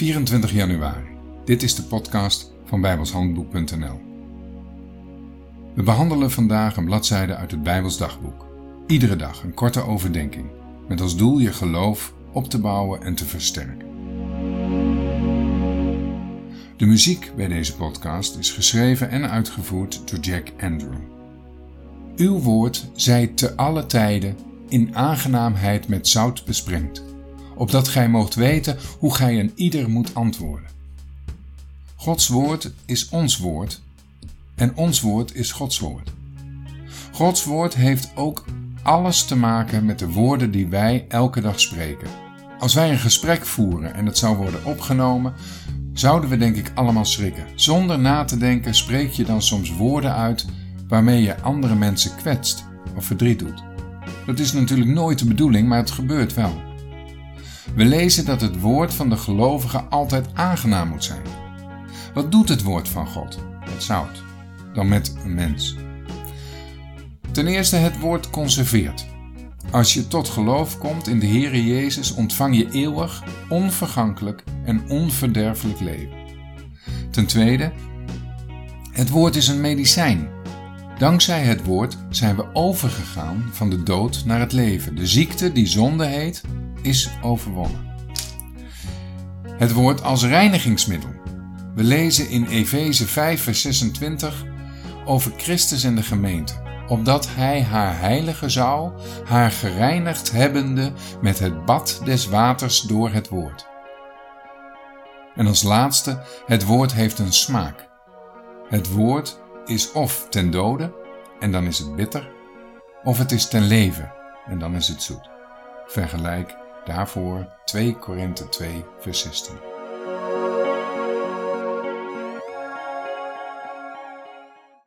24 januari. Dit is de podcast van bijbelshandboek.nl. We behandelen vandaag een bladzijde uit het Bijbels dagboek. Iedere dag een korte overdenking, met als doel je geloof op te bouwen en te versterken. De muziek bij deze podcast is geschreven en uitgevoerd door Jack Andrew. Uw woord zij te alle tijden in aangenaamheid met zout besprengd, opdat gij moogt weten hoe gij een ieder moet antwoorden. Gods woord is ons woord en ons woord is Gods woord. Gods woord heeft ook alles te maken met de woorden die wij elke dag spreken. Als wij een gesprek voeren en het zou worden opgenomen, zouden we denk ik allemaal schrikken. Zonder na te denken spreek je dan soms woorden uit waarmee je andere mensen kwetst of verdriet doet. Dat is natuurlijk nooit de bedoeling, maar het gebeurt wel. We lezen dat het woord van de gelovige altijd aangenaam moet zijn. Wat doet het woord van God met zout dan met een mens? Ten eerste, het woord conserveert. Als je tot geloof komt in de Heere Jezus, ontvang je eeuwig, onvergankelijk en onverderfelijk leven. Ten tweede, het woord is een medicijn. Dankzij het woord zijn we overgegaan van de dood naar het leven. De ziekte die zonde heet, is overwonnen. Het woord als reinigingsmiddel. We lezen in Efeze 5, vers 26 over Christus en de gemeente, opdat hij haar heilige zou, haar gereinigd hebbende met het bad des waters door het woord. En als laatste, het woord heeft een smaak. Het woord is of ten dode, en dan is het bitter, of het is ten leven, en dan is het zoet. Vergelijk daarvoor 2 Korinthe 2, vers 16.